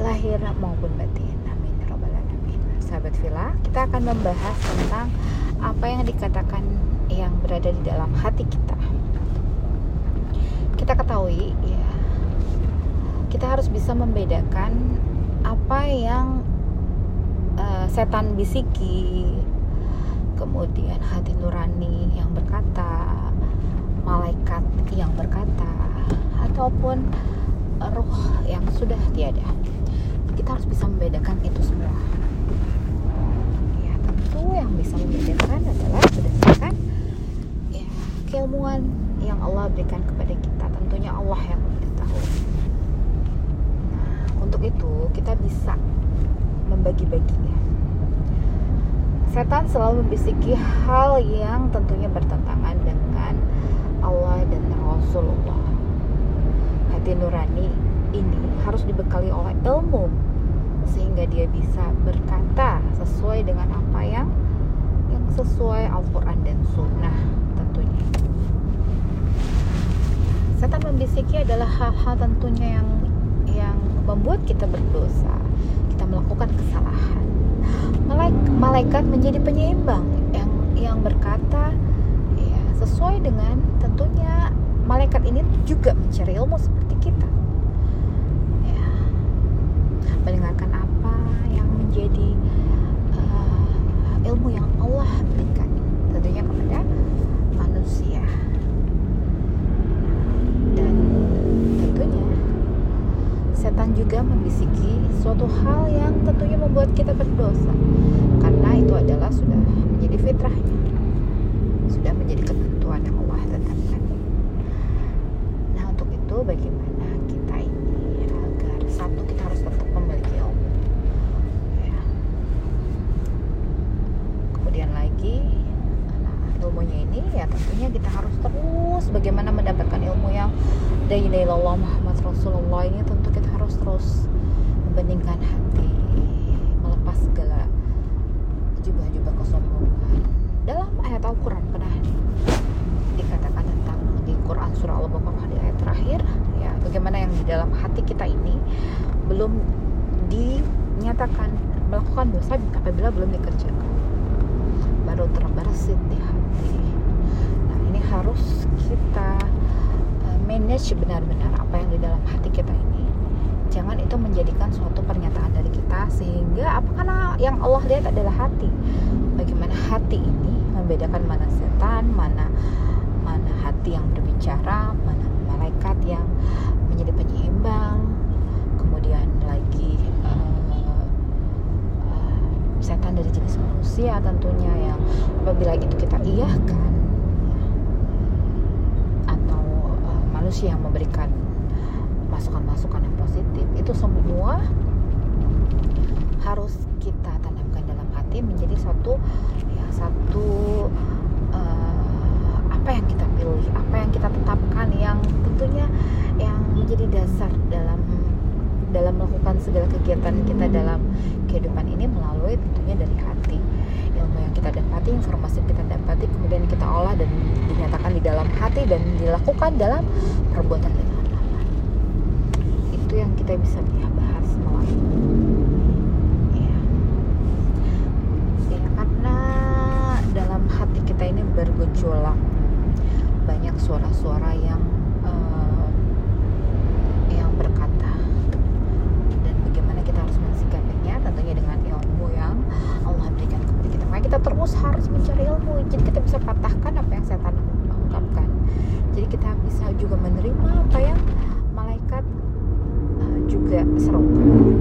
lahir maupun batin. Amin ya robbal alamin. Sahabat Villa, kita akan membahas tentang apa yang dikatakan yang berada di dalam hati kita. Kita ketahui ya, kita harus bisa membedakan apa yang uh, setan bisiki, kemudian hati nurani yang berkata, malaikat yang berkata, ataupun roh yang sudah tiada kita harus bisa membedakan itu semua. Ya tentu yang bisa membedakan adalah berdasarkan ya keilmuan yang Allah berikan kepada kita. Tentunya Allah yang mengetahui. Nah untuk itu kita bisa membagi-bagi ya setan selalu membisiki hal yang tentunya bertentangan dengan Allah dan Rasulullah. Hati nurani ini harus dibekali oleh ilmu sehingga dia bisa berkata sesuai dengan apa yang yang sesuai Al-Quran dan Sunnah tentunya. Setan membisiki adalah hal-hal tentunya yang yang membuat kita berdosa. Kita melakukan kesalahan. Malaikat menjadi penyeimbang yang yang berkata ya sesuai dengan tentunya malaikat ini juga mencari ilmu seperti kita mendengarkan menjadi uh, ilmu yang Allah berikan. Tentunya kepada manusia. Dan tentunya setan juga membisiki suatu hal yang tentunya membuat kita berdosa. Karena itu adalah sudah menjadi fitrahnya sudah menjadi ketentuan yang Allah tetapkan. Nah untuk itu bagaimana kita ini agar satu kita harus tetap memiliki ilmu kemudian lagi nah, ilmunya ini ya tentunya kita harus terus bagaimana mendapatkan ilmu yang dari Allah Muhammad Rasulullah ini tentu kita harus terus membandingkan hati melepas segala jubah-jubah kesombongan dalam ayat Al-Quran pernah dikatakan tentang di Quran surah Al-Baqarah di ayat terakhir ya bagaimana yang di dalam hati kita ini belum dinyatakan melakukan dosa apabila belum dikerjakan. Baru terbersit di hati harus kita uh, manage benar-benar apa yang di dalam hati kita ini. Jangan itu menjadikan suatu pernyataan dari kita sehingga apa karena yang Allah lihat adalah hati. Bagaimana hati ini membedakan mana setan mana mana hati yang berbicara mana malaikat yang menjadi penyeimbang kemudian lagi setan dari jenis manusia tentunya yang apabila itu kita iyahkan atau uh, manusia yang memberikan masukan-masukan yang positif itu semua harus kita tanamkan dalam hati menjadi satu ya satu uh, apa yang kita pilih apa yang kita tetapkan yang tentunya yang menjadi dasar dalam dalam melakukan segala kegiatan kita dalam kehidupan ini melalui tentunya dari hati. Ilmu yang kita dapati informasi yang kita dapati kemudian kita olah dan dinyatakan di dalam hati dan dilakukan dalam perbuatan dan amalan itu yang kita bisa bahas malam ya. karena dalam hati kita ini bergejolak. Banyak suara-suara yang terus harus mencari ilmu. Jadi kita bisa patahkan apa yang setan kita bisa juga menerima apa yang malaikat uh, juga serukan.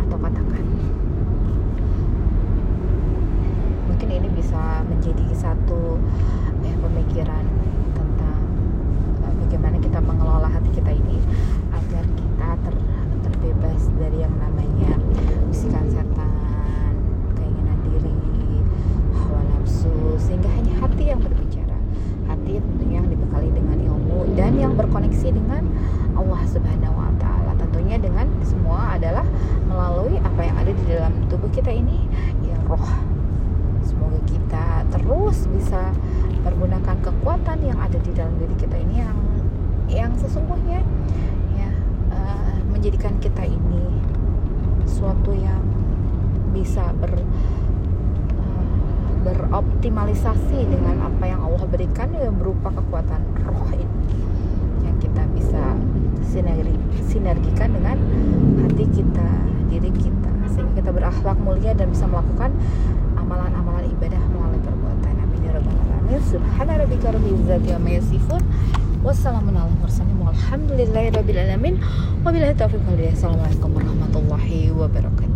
Atau katakan mungkin ini bisa menjadi satu ya, pemikiran tentang uh, bagaimana kita mengelola hati kita ini agar kita ter, terbebas dari yang namanya tubuh kita ini ya roh. Semoga kita terus bisa menggunakan kekuatan yang ada di dalam diri kita ini yang yang sesungguhnya ya uh, menjadikan kita ini suatu yang bisa ber uh, beroptimalisasi dengan apa yang Allah berikan ya berupa kekuatan roh ini. Yang kita bisa sinergi, sinergikan dengan hati kita, diri kita sehingga kita berakhlak mulia dan bisa melakukan amalan-amalan ibadah melalui perbuatan. Amin ya rabbal alamin. Subhana rabbil izzati amma yasifun. Wassalamu ala mursalin walhamdulillahi rabbil alamin. Wabillahi taufiq wal. Assalamualaikum warahmatullahi wabarakatuh.